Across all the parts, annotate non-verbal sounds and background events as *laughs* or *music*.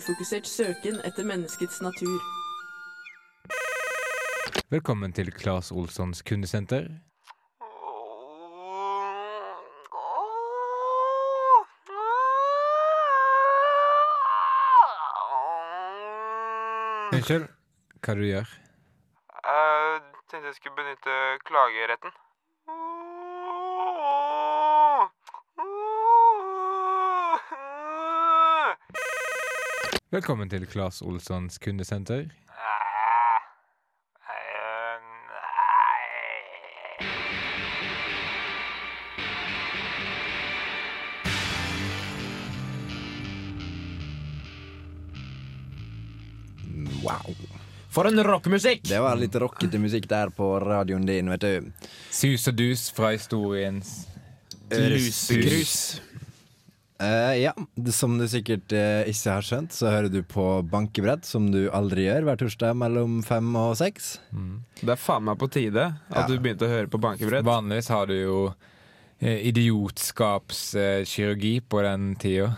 ufokusert søken etter menneskets natur. Velkommen til Claes Olssons kundesenter. Unnskyld, hva du gjør? Jeg tenkte jeg skulle benytte klageretten. Velkommen til Claes Olssons kundesenter. Wow. For en rockemusikk! Det var litt rockete musikk der på radioen din, vet du. Sus og dus fra historiens Lusegrus. Eh, ja, som du sikkert uh, ikke har skjønt, så hører du på bankebrett, som du aldri gjør hver torsdag mellom fem og seks. Det er faen meg på tide Ja. at du begynte å høre på bankebrett. Vanligvis har du jo eh, idiotskapskirurgi på den tida.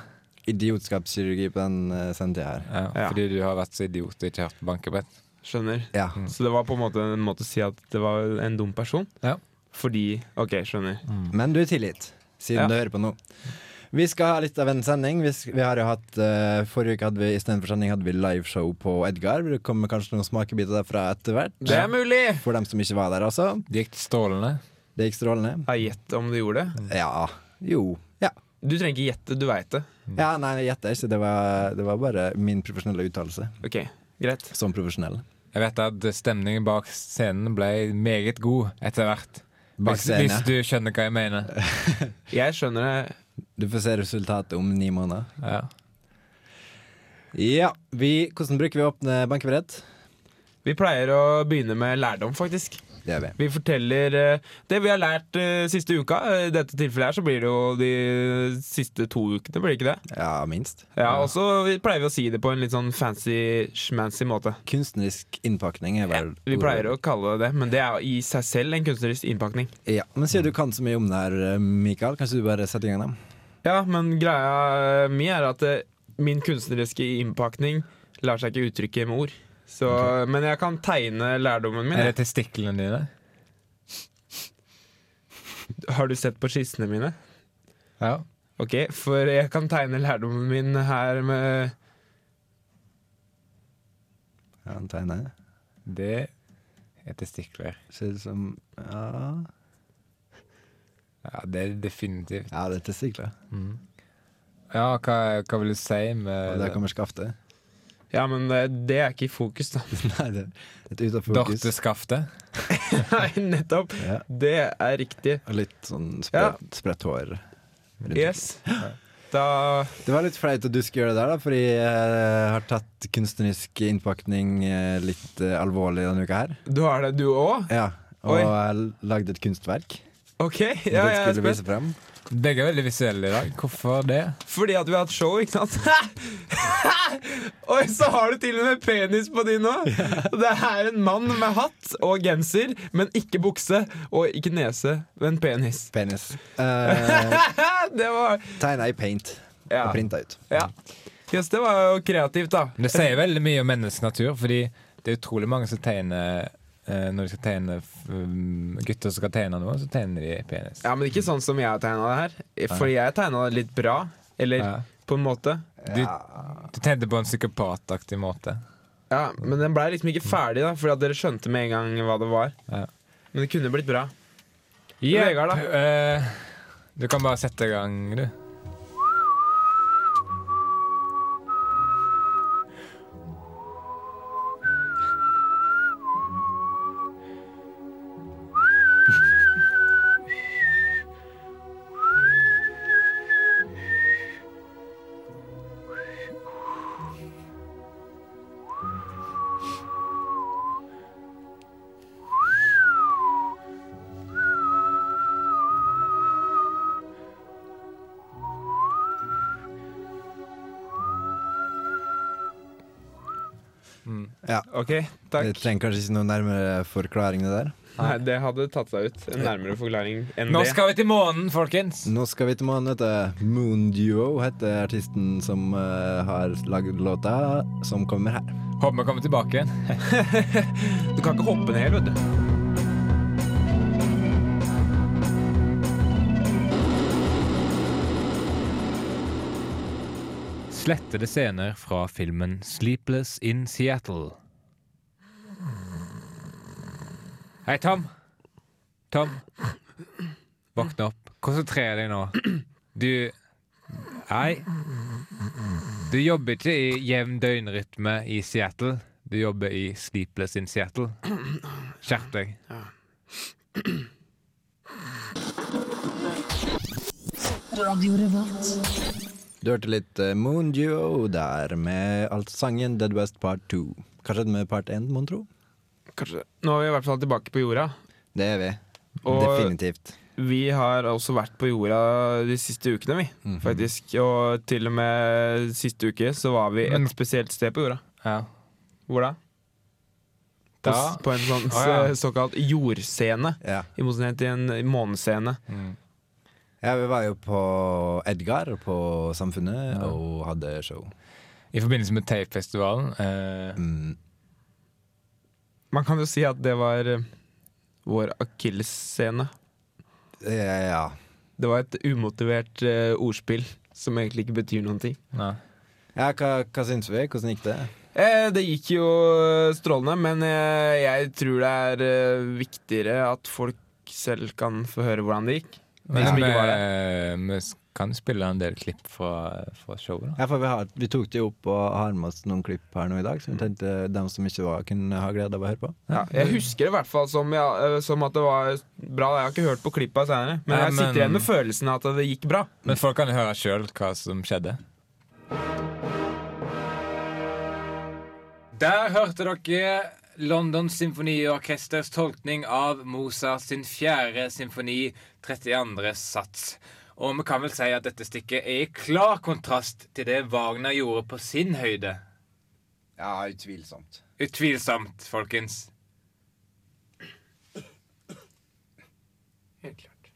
Idiotskapskirurgi på den uh, sendetida her. Ja, Ja. Fordi du har vært så idiot og ikke hørt på bankebrett. Skjønner. Ja. Så det var på en måte en måte å si at det var en dum person? Ja. Fordi OK, skjønner. Men du er tilgitt, siden Ja. du hører på nå. Vi skal ha litt av en sending. Vi, vi har jo hatt uh, Forrige uke hadde vi istedenfor sending hadde vi liveshow på Edgar. Det kommer kanskje noen smakebiter derfra etter hvert. Det er mulig! For dem som ikke var der, altså. Det gikk strålende. Det gikk strålende. Jeg gjett om du gjorde det. Ja. Jo. Ja. Du trenger ikke gjette, du veit det. ja nei, jeg gjetter ikke. Det var, det var bare min profesjonelle uttalelse. OK, greit. Som profesjonell. Jeg vet at stemningen bak scenen ble meget god etter hvert. Bak Hvis, scenen, hvis ja. du skjønner hva jeg mener. *laughs* Jeg skjønner det. Du får se resultatet om ni måneder. Ja. Ja, vi, Hvordan bruker vi å åpne bankebrett? Vi pleier å begynne med lærdom, faktisk. Det gjør vi. Vi forteller eh, det vi har lært eh, siste uka. I dette tilfellet her så blir det jo de siste to ukene, blir det ikke det? Ja, minst. Ja, Og så pleier vi å si det på en litt sånn fancy schmancy måte. Kunstnerisk innpakning er vel ja, Vi pleier å kalle det det, men det er i seg selv en kunstnerisk innpakning. Ja, Men siden du kan så mye om det her, Mikael, kanskje du bare setter i gang, da? Ja, men greia mi er at eh, min kunstneriske innpakning lar seg ikke uttrykke med ord. Så, Men jeg kan tegne lærdommen min. Er det testiklene dine? Har du sett på skissene mine? Ja. Ok, for jeg kan tegne lærdommen min her med Ja, han tegner. Det er testikler. Ser ut som Ja, Ja, det er definitivt. ja det er testikler. Ja, hva, hva vil du si Og med der kommer skaftet. Ja, men det, det er ikke i fokus, da. *laughs* Nei, det det er fokus. Dorteskaftet? *laughs* Nei, nettopp. Ja. Det er riktig. Og litt sånn spredt, spredt hår. rundt. Yes. Da Det var litt flaut at du skulle gjøre det der, da, fordi jeg har tatt kunstnerisk innpakning eh, litt eh, alvorlig denne uka her. Du har det, du òg? Ja, Og Oi. jeg lagde et kunstverk. OK. Ja, Ja, jeg er spent. Begge er veldig visuelle i dag. Hvorfor det? Fordi at vi har hatt show, ikke sant? *laughs* Oi, så har du til og med penis på din òg! Det er en mann med hatt og genser, men ikke bukse. Og ikke nese, men penis. Penis. Uh, *laughs* Det var Tegna i paint Ja. og printa ut. ja. Yes, det var jo kreativt, da. Det sier veldig mye om menneskenatur, fordi det er utrolig mange som tegner Når de skal tegne f- um, gutter som skal tegne noe, så tegner de penis. Ja, Men ikke sånn som jeg har tegna det her. For jeg tegna det litt bra. Eller Ja. på en måte. Du, du tenkte på en psykopataktig måte. Ja, Men den blei liksom ikke ferdig, da Fordi at dere skjønte med en gang hva det var. Ja. Men det kunne blitt bra. Vegard, da? Uh, du kan bare sette i gang, du. Ja. OK, Jeg Det trenger kanskje ikke noen nærmere forklaring det der. Nei, det hadde tatt seg ut. En nærmere forklaring enn Nå det. skal vi til månen, folkens! Nå skal vi til månen. vet er Moon Duo heter artisten som uh, har lagd låta, som kommer her. Håper vi kommer tilbake igjen. *laughs* Du kan ikke hoppe ned vet du. Slettede scener fra filmen 'Sleepless in Seattle'. Hei, Tom. Tom. Våkne opp. Konsentrer deg nå. Du Nei. Du jobber ikke i jevn døgnrytme i Seattle. Du jobber i Sleepless in Seattle. Skjerp deg. Du hørte litt eh, Moon Duo der med alt sangen Dead West Part 2. Hva skjedde med part 1, mon tro? Kanskje. Nå er vi i hvert fall tilbake på jorda. Det er vi. Og Definitivt. vi har også vært på jorda de siste ukene, vi. Mhm. Faktisk. Og til og med siste uke så var vi et spesielt sted på jorda. Ja. Hvor da? På, Da på en sånn ja. såkalt jordscene. Ja. I motsetning til en månescene. Mm. Ja, vi var jo på Edgar på Samfunnet Ja. og hadde show. I forbindelse med Tapefestivalen. Eh, Mm. Man kan jo si at det var eh, vår akillesscene. Ja, ja. Det var et umotivert eh, ordspill som egentlig ikke betyr noen ting. Ja, ja hva, hva syns vi? Hvordan gikk det? Eh, det gikk jo eh, strålende, men jeg, jeg tror det er eh, viktigere at folk selv kan få høre hvordan det gikk. Men som vi, vi kan spille en del klipp fra, fra showet. da. Ja, for vi, har, vi tok det jo opp og har med oss noen klipp her nå i dag, så vi tenkte dem som ikke var, kunne ha glede av å høre på. Ja, jeg husker det i hvert fall som, ja, eh, som at det var bra. Jeg har ikke hørt på klippa senere, men Ja, jeg sitter men- igjen med følelsen av at det gikk bra. Men folk kan jo høre sjøl hva som skjedde. Der hørte dere London Symfoniorkesters tolkning av Mozart sin fjerde symfoni, 32. sats. Og vi kan vel si at dette stykket er i klar kontrast til det Wagner gjorde på sin høyde. Ja, utvilsomt. Utvilsomt, folkens. Helt klart.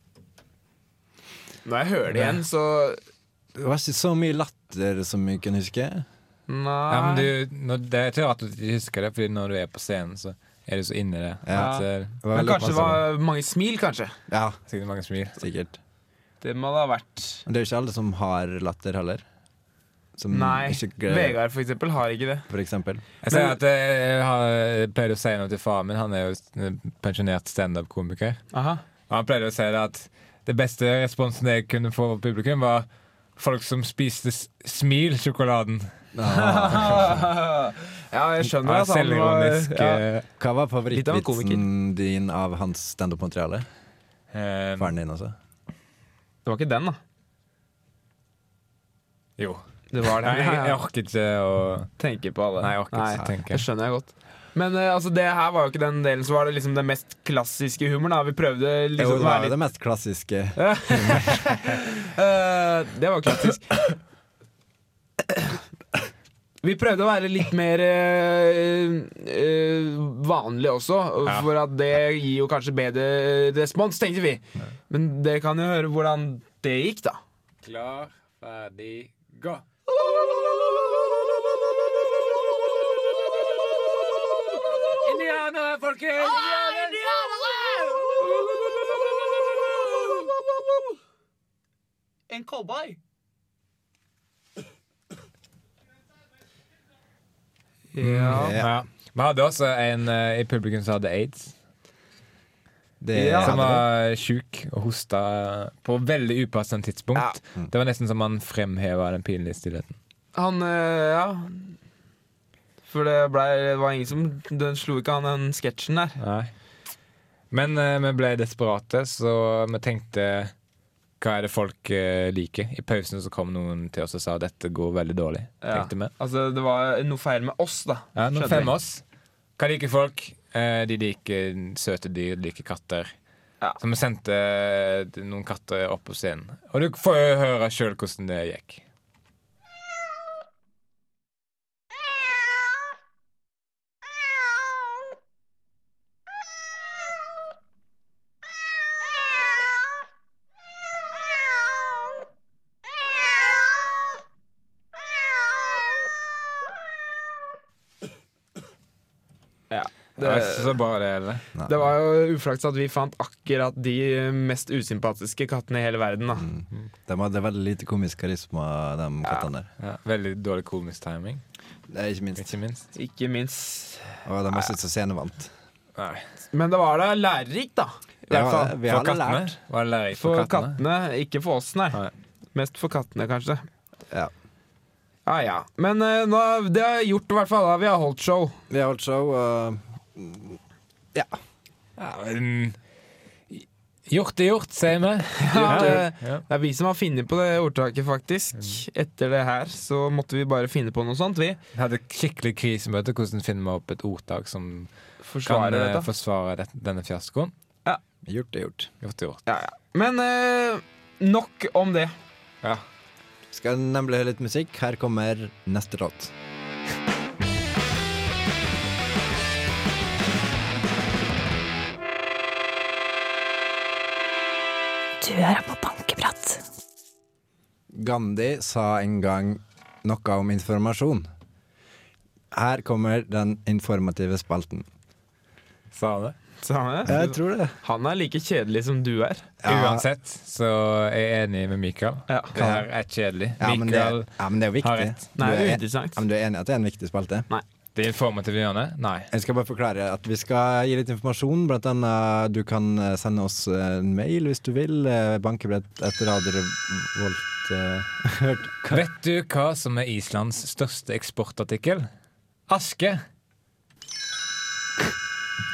Når jeg hører det igjen, så Det var ikke så mye latter som vi kan huske. Nei. Ja, men du, når, det er ikke rart at du ikke husker det, Fordi når du er på scenen, så er du så inni det. Ja. At, eh, Det Men kanskje det var mange smil, kanskje. Ja, sikkert mange smil. sikkert. Det må det ha vært. Men det er jo ikke alle som har latter heller. Som Nei. ikke Vegard, for eksempel, har ikke det. For eksempel. Jeg, Men, at eh, jeg, har, jeg pleide å si noe til faren min. Han er jo pensjonert standup-komiker. Og han pleier å si det at det beste responsen jeg kunne få fra publikum, var folk som spiste smil-sjokoladen. *laughs* ja, jeg skjønner at han var ja. eh, Hva var favorittvitsen din av hans standup-materiale? Um, Faren din, altså? Det var ikke den, da. jo. Det var det. Nei, jeg, orket orker ikke å Tenke på alle. Nei, jeg orker ikke å tenke. Det skjønner jeg godt. Men uh, altså, det her var jo ikke den delen som var det liksom den mest klassiske humoren. da Vi prøvde liksom Jo, det var jo det mest klassiske. *laughs* uh, Det var klassisk. Vi prøvde å være litt mer øh, øh, vanlig også, Ja. for at det gir jo kanskje bedre respons, tenkte vi. Men dere kan jo høre hvordan det gikk, da. Klar, ferdig, gå. *laughs* Indianere, folkens! En cowboy. Ja. Ja. Vi hadde også en eh, i publikum som hadde aids. Det Ja. Som var sjuk og hosta på veldig upassende tidspunkt. Mm. Det var nesten som han fremheva den pinlige stillheten. Han eh, Ja. For det, ble, det var ingen som Den slo ikke an den sketsjen der. Nei. Men eh, vi ble desperate, så vi tenkte hva er det folk eh, liker? I pausen så kom noen til oss og sa dette går veldig dårlig. Ja. Tenkte vi. Altså, det var noe feil med oss, da. Ja, noe feil fem oss. Hva liker folk? Eh, de liker søte dyr, de liker katter. Ja. Så vi sendte eh, noen katter opp på scenen. Og du får jo høre sjøl hvordan det gikk. Det det. Det var jo uflaks at vi fant akkurat de mest usympatiske kattene i hele verden. da Mm. De hadde veldig lite komisk karisma, de kattene der. Ja, veldig dårlig komisk timing, er ikke minst. ikke minst. Ikke minst. Og de var ikke så scenevant. Nei. Men det var da lærerikt, da. Ja, vi For har kattene? lært. Var det For for kattene? kattene, ikke for oss, nei. Nei. Mest for kattene, kanskje. Ja. Ja, ja. Men uh, nå, det har gjort i hvert fall. da Vi har holdt show. Vi har holdt show, og Ja, men, gjort er gjort, sier vi. *laughs* Ja, det, det er vi som har funnet på det ordtaket, faktisk. Etter det her så måtte vi bare finne på noe sånt, vi. Vi hadde skikkelig krisemøte. Hvordan finner vi opp et ordtak som kan Forsvarer kan dette. forsvare det, denne fiaskoen? gjort er gjort. Gjort er gjort. Ja, ja. Men eh, nok om det. Ja. Skal nemlig høre litt musikk. Her kommer neste låt. Du hører på Bankeprat. Gandhi sa en gang noe om informasjon. Her kommer den informative spalten. Sa han det? Sa han det? Jeg tror det. Han er like kjedelig som du er. Ja. Uansett så er jeg enig med Mikael. Ja. Det her er kjedelig. Ja, men det, Mikael, ja, men det er jo har viktig. rett. Nei, Du det er er- uinteressant. Ja, men du er enig i at det er en viktig spalte? Det informative hjørnet? Nei. Jeg skal bare forklare at vi skal gi litt informasjon. Blant annet du kan eh, sende oss eh, en mail hvis du vil. eh, Bankebrett etter radiorevolt eh, *laughs* Hørt? Vet du hva som er Islands største eksportartikkel? Aske.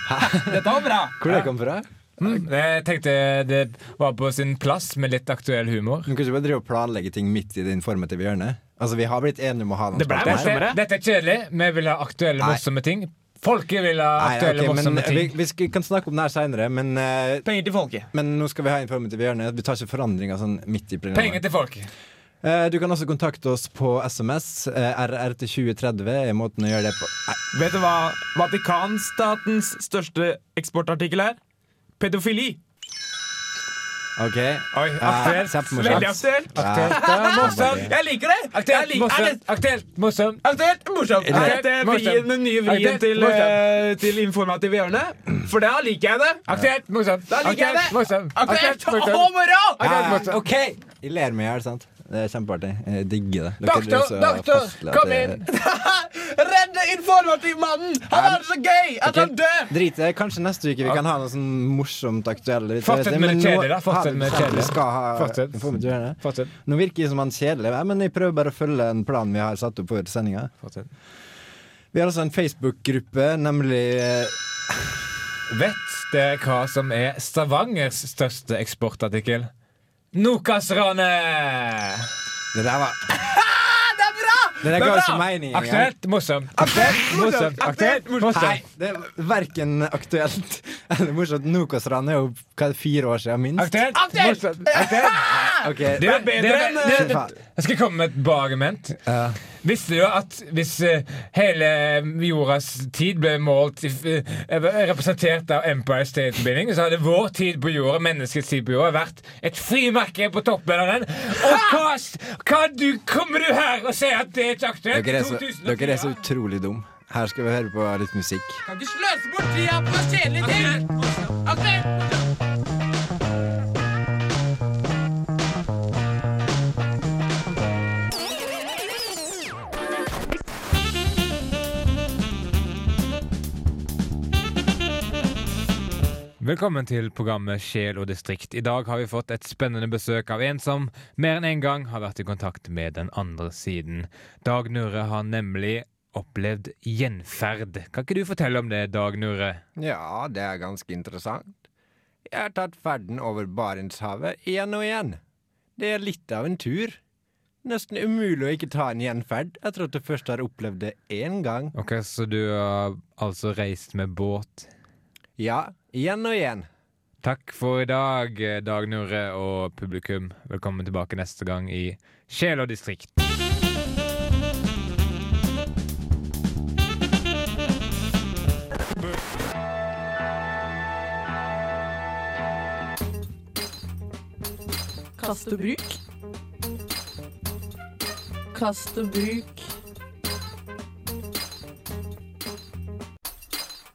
Hæ? Dette var bra! Hvor det kom fra? Mm. Jeg tenkte det var på sin plass med litt aktuell humor. Du kan ikke bare drive og planlegge ting midt i det informative hjørnet. Altså, Vi har blitt enige om å ha noen Det ble. Dette, dette er kjedelig. Vi vil ha aktuelle, morsomme ting. Folket vil ha Nei, aktuelle, men morsomme vi, ting. vi skal, kan snakke om det her seinere, men, uh, Penger til folket. men nå skal vi ha informative hjørne. Vi tar ikke forandringer sånn midt i Penger programmet. til folket. Eh, du kan også kontakte oss på SMS. Eh, RR til 2030 er måten å gjøre det på. Nei, Vet du hva Vatikanstatens største eksportartikkel er? Pedofili. OK. Oi, aktuelt. kjempemorsomt. Veldig aktuelt. Aktuelt, ja, morsomt. Jeg liker det! Aktuelt, er morsomt. Aktuelt, morsomt. aktuelt, morsomt. Er dette den nye vrien til, eh, til informative hjørne? For da liker jeg det. Aktuelt, morsomt. Da liker jeg det. Aktuelt, morsomt. Moro! Ja. OK! Jeg ler i hjel, sant? Det er kjempeartig. Jeg digger det. Dere Doktor, doktor, kom det- inn. *laughs* Redde informativmannen! Han har det så gøy at han dør! Drit i det. Kanskje neste uke vi kan ha noe sånn morsomt aktuelt. Fortsett med det kjedelige, da. Fortsett med det kjedelige. Fortsett. Nå virker det som han kjedelig, men jeg prøver bare å følge en plan vi har satt opp for sendinga. Vi har altså en Facebook-gruppe, nemlig eh, Vet dere hva som er Stavangers største eksportartikkel? Nokas-ranet! Det der var Det er bra! Det der er ga ikke mening. Aktuelt, morsomt. Aktuelt, morsomt. Aktuelt, Nei, det er verken aktuelt *laughs* eller morsomt. Nokosran er jo hva, er det, fire år siden, minst. Aktuelt, Aktuelt! morsomt. Aktuelt. Okay. Det er bedre enn. Jeg skal komme med et bra argument. Visste du at hvis eh, hele jordas tid ble målt i, eh, representert av Empire State Building, så hadde vår tid på jorda, menneskets tid på jorda, vært et frimerke på toppen av den? Og hva, hva du, kommer du her og sier at det er ikke aktuelt? Dere er, så, 2004? dere er så utrolig dum. Her skal vi høre på litt musikk. Kan ikke sløse bort tida på kjedelige ting! Aktuelt! Velkommen til programmet Sjel og distrikt. I dag har vi fått et spennende besøk av en som mer enn en gang har vært i kontakt med den andre siden. Dag Nurre har nemlig opplevd gjenferd. Kan ikke du fortelle om det, Dag Nurre? Ja, det er ganske interessant. Jeg har tatt ferden over Barentshavet igjen og igjen. Det er litt av en tur. Nesten umulig å ikke ta en gjenferd etter at du først har opplevd det én gang. Ok, Så du har altså reist med båt? Ja, igjen og igjen. Takk for i dag, Dag Nurre og publikum. Velkommen tilbake neste gang i Sjel og distrikt. Kast og bruk. Kast og bruk.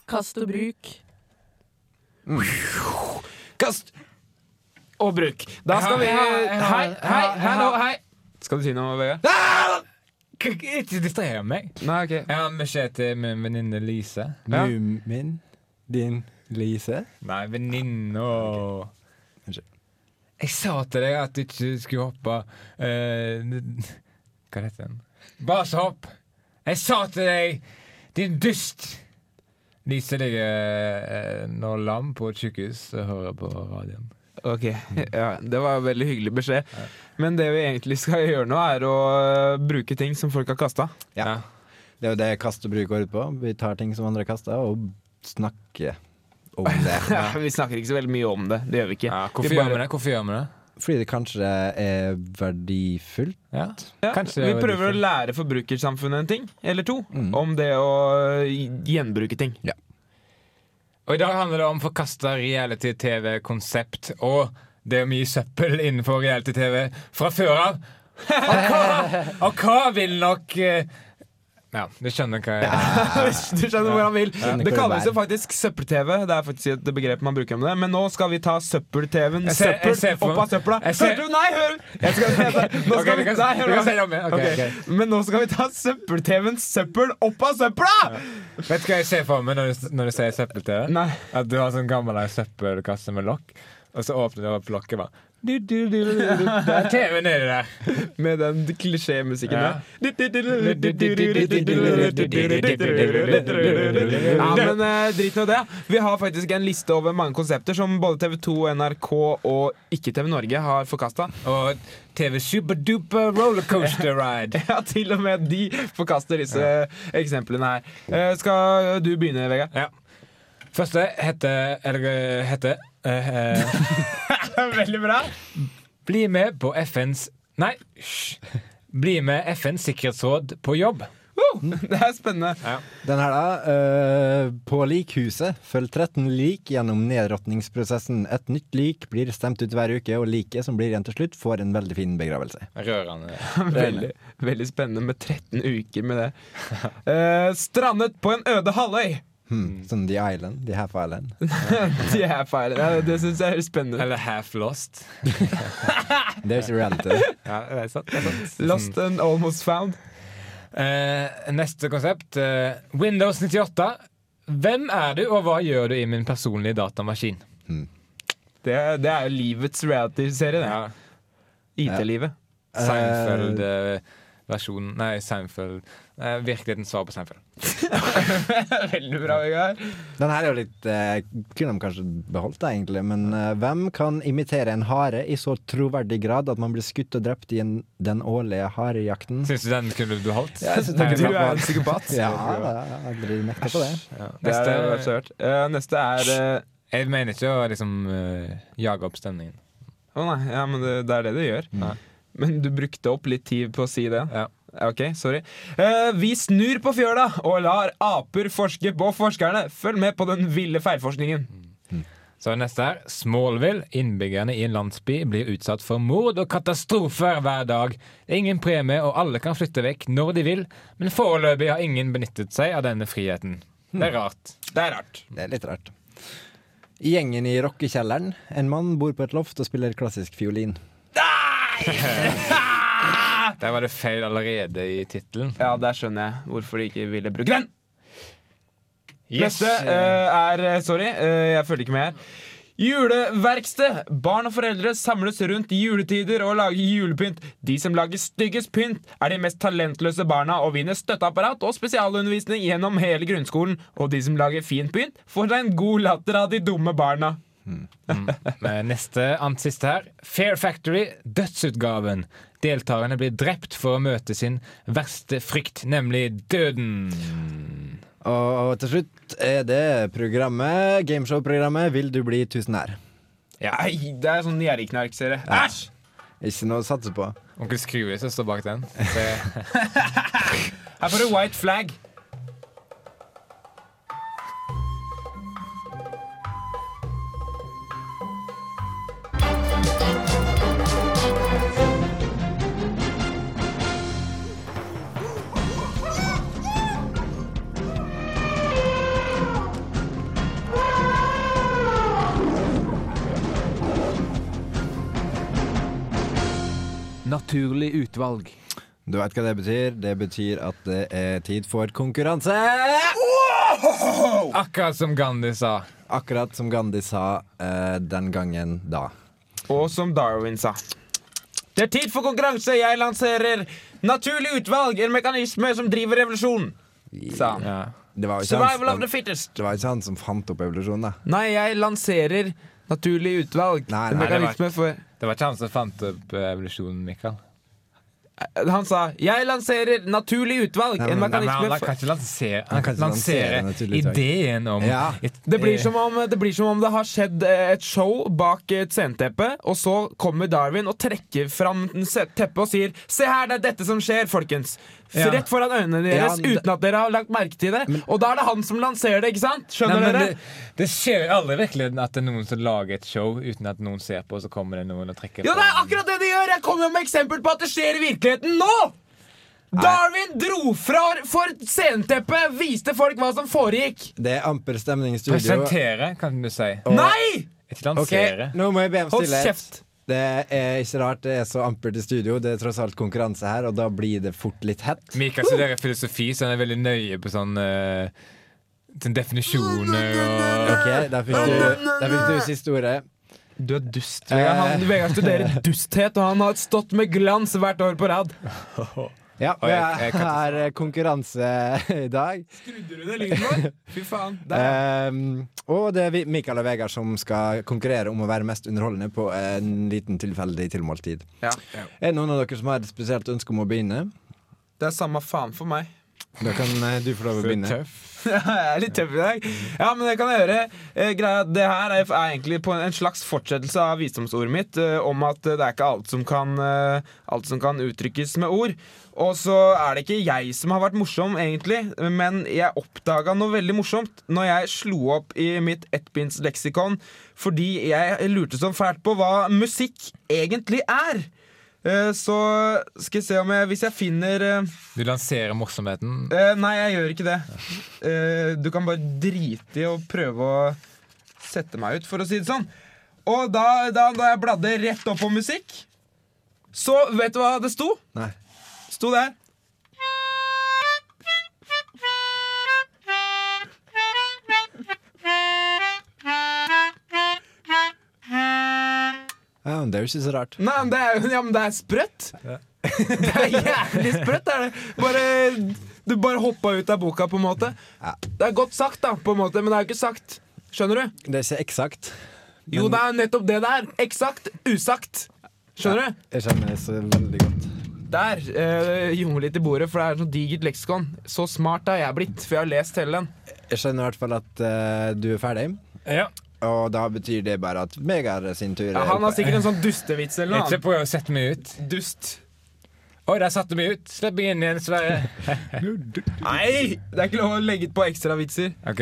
Kast og bruk. Kast og bruk. Da skal vi Hei, hei, hallo, hei. Skal du si noe, Vegard? K- Ikke distraher meg. Nei, ok. Jeg har beskjed til min venninne Lise. Ja. Mumin din Lise. Nei, venninne og okay. Jeg sa til deg at du ikke skulle hoppe uh, Hva heter den? Basehopp! Jeg sa til deg, din dust! Lise ligger eh, nå lam på et sykehus og hører på radioen. Ok, *laughs* ja, Det var en veldig hyggelig beskjed. Men det vi egentlig skal gjøre nå, er å øh, bruke ting som folk har kasta. Ja. Det er jo det kast og bruk går ut på. Vi tar ting som andre har kasta, og snakker om *laughs* det. Vi snakker ikke så veldig mye om det. Det gjør vi ikke. Ja, Vi bare... gjør vi det? hvorfor gjør vi det? Fordi det kanskje er verdifullt. Ja. Ja, Kanskje vi prøver verdifullt. å lære forbrukersamfunnet en ting, eller to, Mm. om det å gjenbruke ting. Ja. Og i dag handler det om forkasta reality-TV-konsept. Og det er mye søppel innenfor reality-TV fra før av. Og hva, og hva vil nok eh, Ja, du skjønner hva jeg *laughs* du skjønner hvor han vil. Det kalles jo faktisk søppel-TV. Det er faktisk et begrep man bruker om det. Men nå skal vi ta søppel-TV-en søppel opp av søpla. Hørte du? Nei, hør! Jeg skal, nå *laughs* skal vi, kan- nei, hør du kan nå. om igjen. Ok, Ok. ok. Men nå skal vi ta søppel-TV-en søppel opp av søpla! Vet du hva jeg ser for meg når du, når du sier søppel-TV? At du har sånn gammeldags søppelkasse med lokk, og så åpner du opp lokket bare du, du, du. Det er TV nedi der. Med den klisjémusikken der. Ja, men eh, drit nå det. Vi har faktisk en liste over mange konsepter som både TV2, NRK og ikke TV Norge har forkasta. Og TV Superduper Rollercoaster Ride. Ja, til og med de forkaster disse eksemplene her. Eh, skal du begynne, Vegard? Ja. Første heter Eller eh, heter eh, eh, *laughs* Veldig bra. Bli med på FNs Nei, hysj. Bli med FNs sikkerhetsråd på jobb. Det er spennende. Den her, da. Uh, på likhuset følg 13 lik gjennom nedråtningsprosessen. Et nytt lik blir stemt ut hver uke, og liket som blir igjen til slutt, får en veldig fin begravelse. Rørende. *laughs* Veldig, veldig spennende med 13 uker med det. Uh, *laughs* strandet på en øde halvøy. Hmm. Sånn The Island. The Half Island. *laughs* the Half Island, Ja, det syns jeg er spennende. Eller Half Lost. *laughs* There's a reality. Ja, det er sant. Det er sant. *laughs* Lost and almost found. Uh, neste konsept. Uh, Windows 98. Hvem er du, og hva gjør du i min personlige datamaskin? Det, det er jo livets reality-serie, det. Ja. IT-livet. Seinfeld-versjonen Nei, Seinfeld eh, Virkelighetens svar på Seinfeld. *laughs* Veldig bra, Vegard. Den her er jo litt eh, Kunne de kanskje beholdt det, egentlig. Men eh, hvem kan imitere en hare i så troverdig grad at man blir skutt og drept i en, den årlige harejakten? Syns du den kunne du holdt? Ja, Du er en psykopat. *laughs* Ja, jeg blir mektig på det. Ja. Det er Neste, absurd. Eh, neste er uh, jeg mener ikke å liksom uh, jage opp stemningen. Å nei, ja, men det, det er det du gjør. Ja. Men du brukte opp litt tid på å si det. Ja. Ok, sorry. Eh, vi snur på fjøla og lar aper forske på forskerne. Følg med på den ville feilforskningen. Så neste er Smallville. Innbyggerne i en landsby blir utsatt for mord og katastrofer hver dag. Det er ingen premie, og alle kan flytte vekk når de vil, men foreløpig har ingen benyttet seg av denne friheten. Det er rart. Det er rart. Det er litt rart. I gjengen i rockekjelleren. En mann bor på et loft og spiller klassisk fiolin. *laughs* Der var det feil allerede i tittelen. Ja, der skjønner jeg hvorfor de ikke ville bruke den. Yes. Neste uh, er Sorry, uh, jeg følger ikke med her. Juleverksted! Barn og foreldre samles rundt i juletider og lager julepynt. De som lager styggest pynt, er de mest talentløse barna og vinner støtteapparat og spesialundervisning gjennom hele grunnskolen. Og de som lager fin pynt, får en god latter av de dumme barna. Eh, *laughs* Neste siste her. Fair Factory, dødsutgaven. Deltakerne blir drept for å møte sin verste frykt, nemlig døden. Og til slutt er det programmet, gameshow-programmet Vil du bli tusenær. Ja, det er sånn gjerrigknark-serie. Æsj! Ikke noe å satse på. Onkel Skrue som står bak den. *laughs* Det, Her får du white flag. Naturlig utvalg. Du vet hva det betyr? Det betyr at det er tid for konkurranse! Akkurat som Gandhi sa. Akkurat som Gandhi sa uh, den gangen da. Og som Darwin sa. Det er tid for konkurranse. Jeg lanserer naturlig utvalg, en mekanisme som driver revolusjon. Sa han. Ja. Survival of the fittest. det var ikke han som fant opp evolusjonen, da. Nei, jeg lanserer naturlig utvalg. Nei, en nei, det var- mekanisme for Det var ikke han som fant opp eh, evolusjonen, Mikael. Han sa 'jeg lanserer naturlig utvalg'. Nei, En men- Nei, men han kan ikke lansere, Han han kan ikke lansere lansere ideen om Ja. et- Det blir, eh, som om, det blir som om det har skjedd eh, et show bak et sceneteppe, og så kommer Darwin og trekker fram teppet og sier 'Se her, det er dette som skjer, folkens'. Ja. Rett foran øynene deres, Ja, uten at dere har lagt merke til det. og da er det han som lanserer det, ikke sant? Skjønner nei, dere? det, det skjer jo aldri virkelig at det er noen som lager et show uten at noen ser på, og så kommer det noen og trekker Jo, det er akkurat det de gjør! Jeg kommer jo med eksempel på at det skjer i virkeligheten nå! Darwin dro fra for sceneteppet, viste folk hva som foregikk. Det er amper stemning i studio. Presentere, kan du si. Nei! Ikke lansere. Okay, nå må jeg be om Hold stillhet. kjeft. Det er ikke rart det er så ampert i studio. Det er tross alt konkurranse her, og da blir det fort litt hett. Mikael studerer filosofi, så han er veldig nøye på sånn eh, sånn definisjoner og Ok, der fikk du, der fikk du siste ordet. Du er dust. Vegard, han, Vegard studerer dusthet, og han har stått med glans hvert år på rad. *laughs* Ja, vi har eh, konkurranse *laughs* i dag. Skrudde du ned lyden vår? *laughs* Fy faen. Um, og det er Mikael og Vegard som skal konkurrere om å være mest underholdende på en liten tilfeldig tilmålt tid. Ja. Er det noen av dere som har et spesielt ønske om å begynne? Det er samme faen for meg. Da kan eh, du få lov å begynne. tøff. *laughs* jeg er litt tøff i dag. Ja, men det kan jeg gjøre. Eh, det her er, egentlig på en, slags fortsettelse av visdomsordet mitt eh, om at det er ikke alt som, kan, eh, alt som kan uttrykkes med ord. Og så er det ikke jeg som har vært morsom, egentlig, men jeg oppdaga noe veldig morsomt når jeg slo opp i mitt ettbindsleksikon fordi jeg lurte så fælt på hva musikk egentlig er. Eh, Så skal jeg se om jeg Hvis jeg finner eh, Du lanserer morsomheten. Eh, nei, jeg gjør ikke det. Eh, du kan bare drite i å prøve å sette meg ut, for å si det sånn. Og da, da, da jeg bladde rett opp på musikk, så vet du hva det sto? Nei. Sto der. Ja, men det er jo ikke så rart. Nei, men det er, ja, men det er sprøtt. *laughs* det er jævlig sprøtt, er det. Bare, du bare hoppa ut av boka, på en måte. Ja. Det er godt sagt, da, på en måte, men det er jo ikke sagt. Skjønner du? Det er ikke eksakt. Jo, det er nettopp det det er. Eksakt, usagt. Skjønner du? Jeg kjenner det så veldig godt. Der eh, gjorde litt i bordet, for det er et digert leksikon. Så smart har jeg blitt, for jeg har lest hele den. Jeg skjønner i hvert fall at uh, du er ferdig, Ja. Og da betyr det bare at Vegard sin tur. Ja, han har sikkert en sånn dustevits eller Ikke Jeg prøver å sette meg ut. Dust. Oi, der satte meg ut. Slipp meg inn igjen, Sverre. *laughs* Nei! Det er ikke lov å legge på ekstravitser. Ok,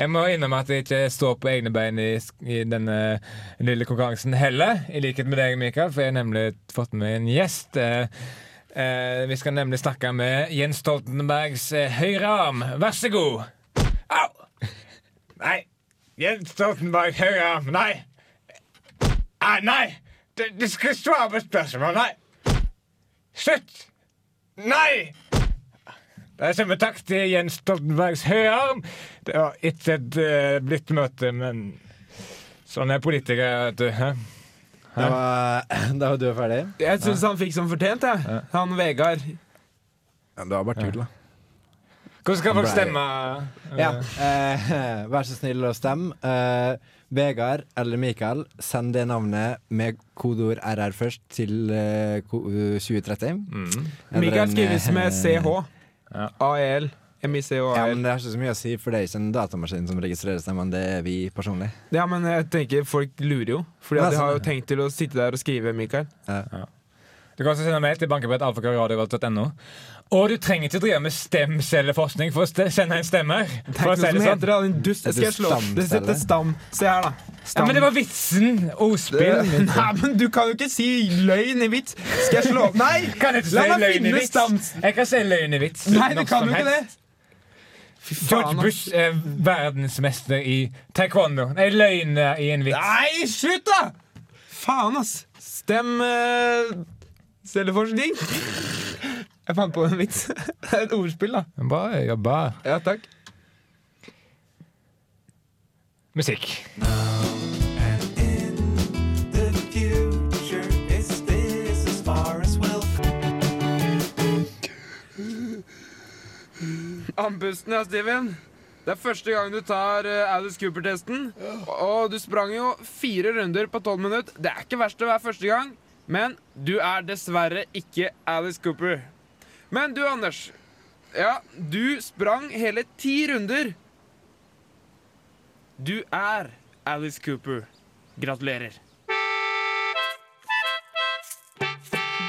Jeg må innrømme at jeg ikke står på egne bein i, i denne lille konkurransen heller, i likhet med deg, Mikael, for jeg har nemlig fått med en gjest. Eh, eh, vi skal nemlig snakke med Jens Stoltenbergs eh, høyre arm. Vær så god. Au! Nei. Jens Stoltenberg, høyre. Nei. Ah, nei! Du, det skal svare på spørsmål. Nei. Slutt! Nei! Jeg samme takk til Jens Stoltenbergs høyre arm. Det var ikke et uh, blitt møte, men sånn er politikere, vet du. hæ? Da var, *clears throat* da var du ferdig. Jeg syns han fikk som fortjent, jeg. Han Vegard. Ja, det var bare tull, da. Hvordan skal folk stemme? Ja, eh, *laughs* vær så snill å stemme. Eh, Vegard eller Mikael, send det navnet med kodeord RR først til eh, 2030. Mm. Mikael skrives med eh, CH. Ja. AEL. Ja, men Det har ikke så mye å si, for det er ikke en datamaskin som registrerer stemmen. Det er vi personlig. Ja, men jeg tenker folk lurer jo. Fordi de har jo tenkt til å sitte der og skrive, Mikael. Du kan også sende mail til bankebrett.alfakradiovat.no. Og du trenger ikke drive med stemcelleforskning for å sende en stemmer. Det er ikke noe som det sånn. heter det. Din dust. Det Skal jeg slå opp? Det heter stam. Se her, da. Ja, men det var vitsen! Ordspill. *laughs* Nei, men du kan jo ikke si løgn i vits. Skal jeg slå opp? Nei! *laughs* Kan jeg ikke La si meg løgn i finne vits? stam... Jeg kan si løgn i vits. Nei, du kan jo ikke det. George Bush er verdensmester i taekwondo. Nei, løgn i en vits. Nei, slutt, da! Faen, ass. Stem uh, Celleforskning. Jeg fant på en vits. *laughs* Det er et ordspill, da. Bra jobba. Ja, takk. Musikk. Andpusten, ja, Steven. Det er første gang du tar uh, Alice Cooper-testen. Og du sprang jo fire runder på tolv minutter. Det er ikke verst å være første gang, men du er dessverre ikke Alice Cooper. Men du, Anders. Ja, du sprang hele ti runder. Du er Alice Cooper. Gratulerer.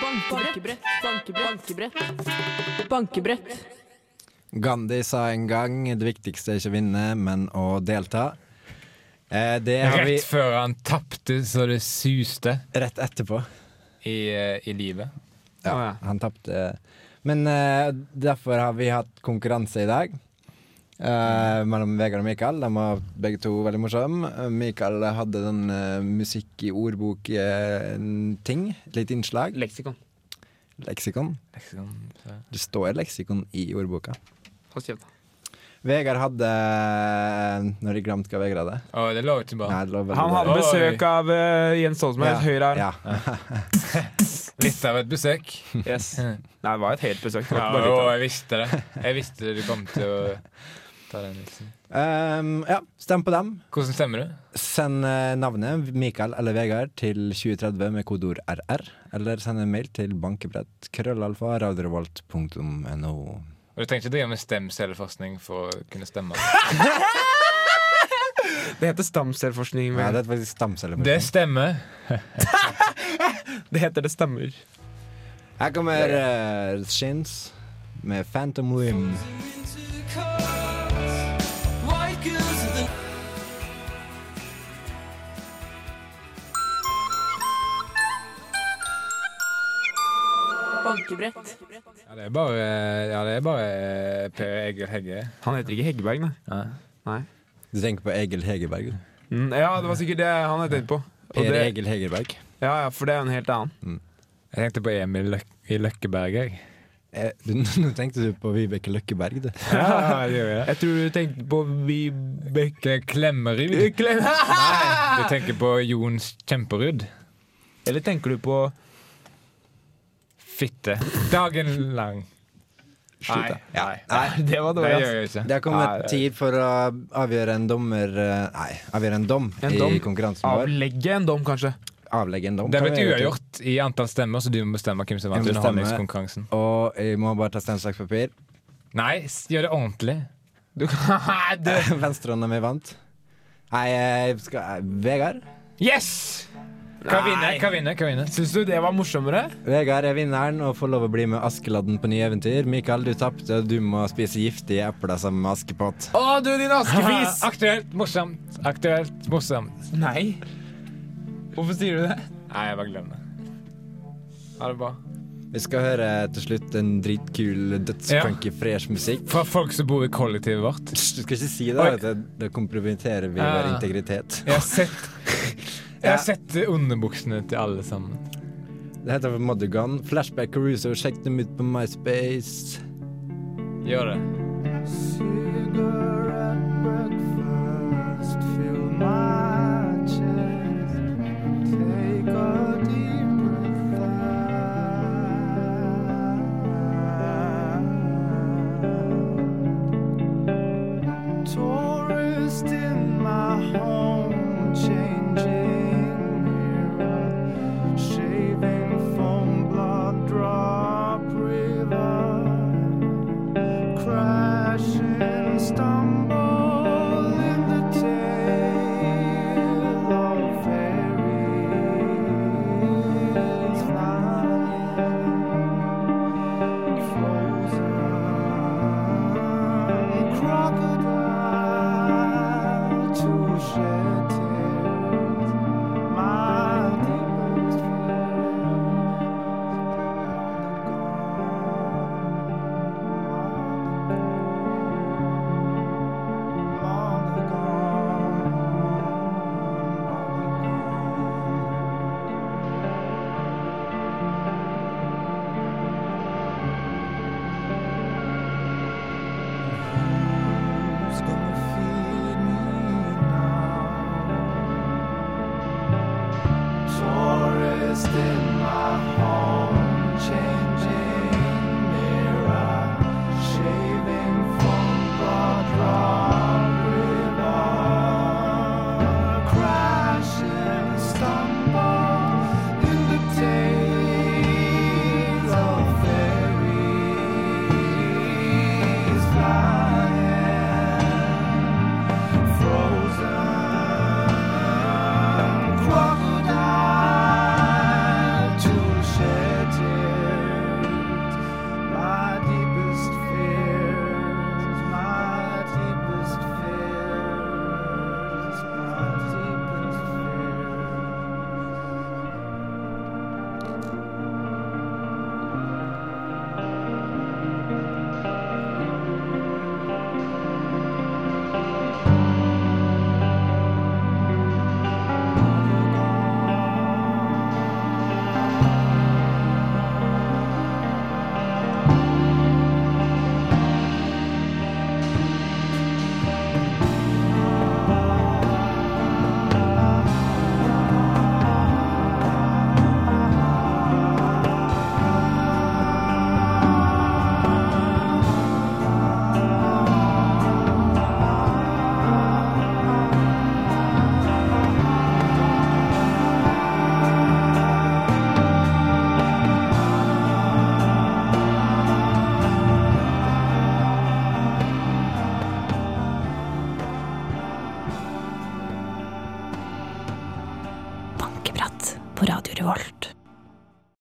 Bankebrett, bankebrett, bankebrett. Bankebrett. Gandhi sa en gang det viktigste er ikke å vinne, men å delta. Eh, det har vi Rett før han tapte så det suste rett etterpå. i, eh, i livet. Ja. Han tapte. Men uh, derfor har vi hatt konkurranse i dag. Uh, mellom Vegard og Mikael. De var begge to veldig morsomme. Mikael hadde den uh, musikk i ordbok-ting. Uh, litt innslag. Leksikon. Leksikon. Det står leksikon i ordboka. Hold kjeft. Vegard hadde Nå har jeg glemt hva Vegard hadde. Oh, det lå ikke bra. Nei, det lå Han hadde Oi. besøk av uh, Jens Stoltenberg, høyre arm. Ja. *laughs* Litt av et besøk. Yes. *laughs* Nei, det var et helt besøk. Ja, å, av. jeg visste det. Jeg visste du kom til å ta den vitsen. Um, ja, stem på dem. Hvordan stemmer du? Send eh, navnet Mikael eller Vegard til 2030 med kodeord RR. Eller send en mail til bankebrett krøllalfa radiorevolt.no. Og Du trenger ikke drive med stemcelleforskning for å kunne stemme. *laughs* Det heter stamcelleforskning. Ja, men det er faktisk stamceller. Det stemmer. *laughs* det heter det stemmer. Her kommer uh, Shins med Phantom Limb. Bankebrett. Ja, det er bare, ja, det er bare eh, Per Egil Hegge. Han heter ikke Heggeberg, nei. Ja. nei. Du tenker på Egil Hegerberg? Mm, ja, det var sikkert det han hadde tenkt på. Og Per det, Egil Hegerberg. ja, ja, for det er en helt annen. Jeg tenkte på Emil Løk i Løkkeberg, jeg. Eh, *laughs* du, nå tenkte du på Vibeke Løkkeberg, du. Ja, det gjør jeg. Jeg tror du tenkte på Vibeke Klemmerud. Klem... Nei, du tenker på Jons Kjemperud. Eller tenker du på Fitte. Dagen lang. Slutt, ja. Nei, nei, *laughs* Nei, det var dårlig. ikke. Det har kommet Nei, tid for å avgjøre en dommer eh, Nei, avgjøre en dom En dom? i konkurransen vår. Avlegge en dom, kanskje. Avlegge en dom. Det blir uavgjort i antall stemmer, så du må bestemme hvem som vant underholdningskonkurransen. Og jeg må bare ta stein, saks, papir. Nei, gjør det ordentlig. Du kan. *laughs* *laughs* Venstrehånda mi vant. Nei, jeg skal Vegard? Yes! Hva vinner? Hva vinner? Hva vinner? Syns du det var morsommere? Vegard er vinneren og får lov å bli med Askeladden på nye eventyr. Mikael, du tapte, og du må spise giftige epler sammen med Askepott. Å, du din askefis! *laughs* Aktuelt, morsomt. Aktuelt, morsomt. Nei. Hvorfor sier du det? Nei, jeg bare glemmer det. Ha det bra. Vi skal høre til slutt en dritkul, dødsfunky, fresh musikk. Fra folk som bor i kollektivet vårt. Du skal ikke si det, Oi. Da du. det kompromitterer vi vår Ah. integritet. Jeg har sett Jeg har sett underbuksene til alle sammen. Det heter Mothergun. Flashback Caruso, sjekk dem ut på MySpace. Gjør det. Tourist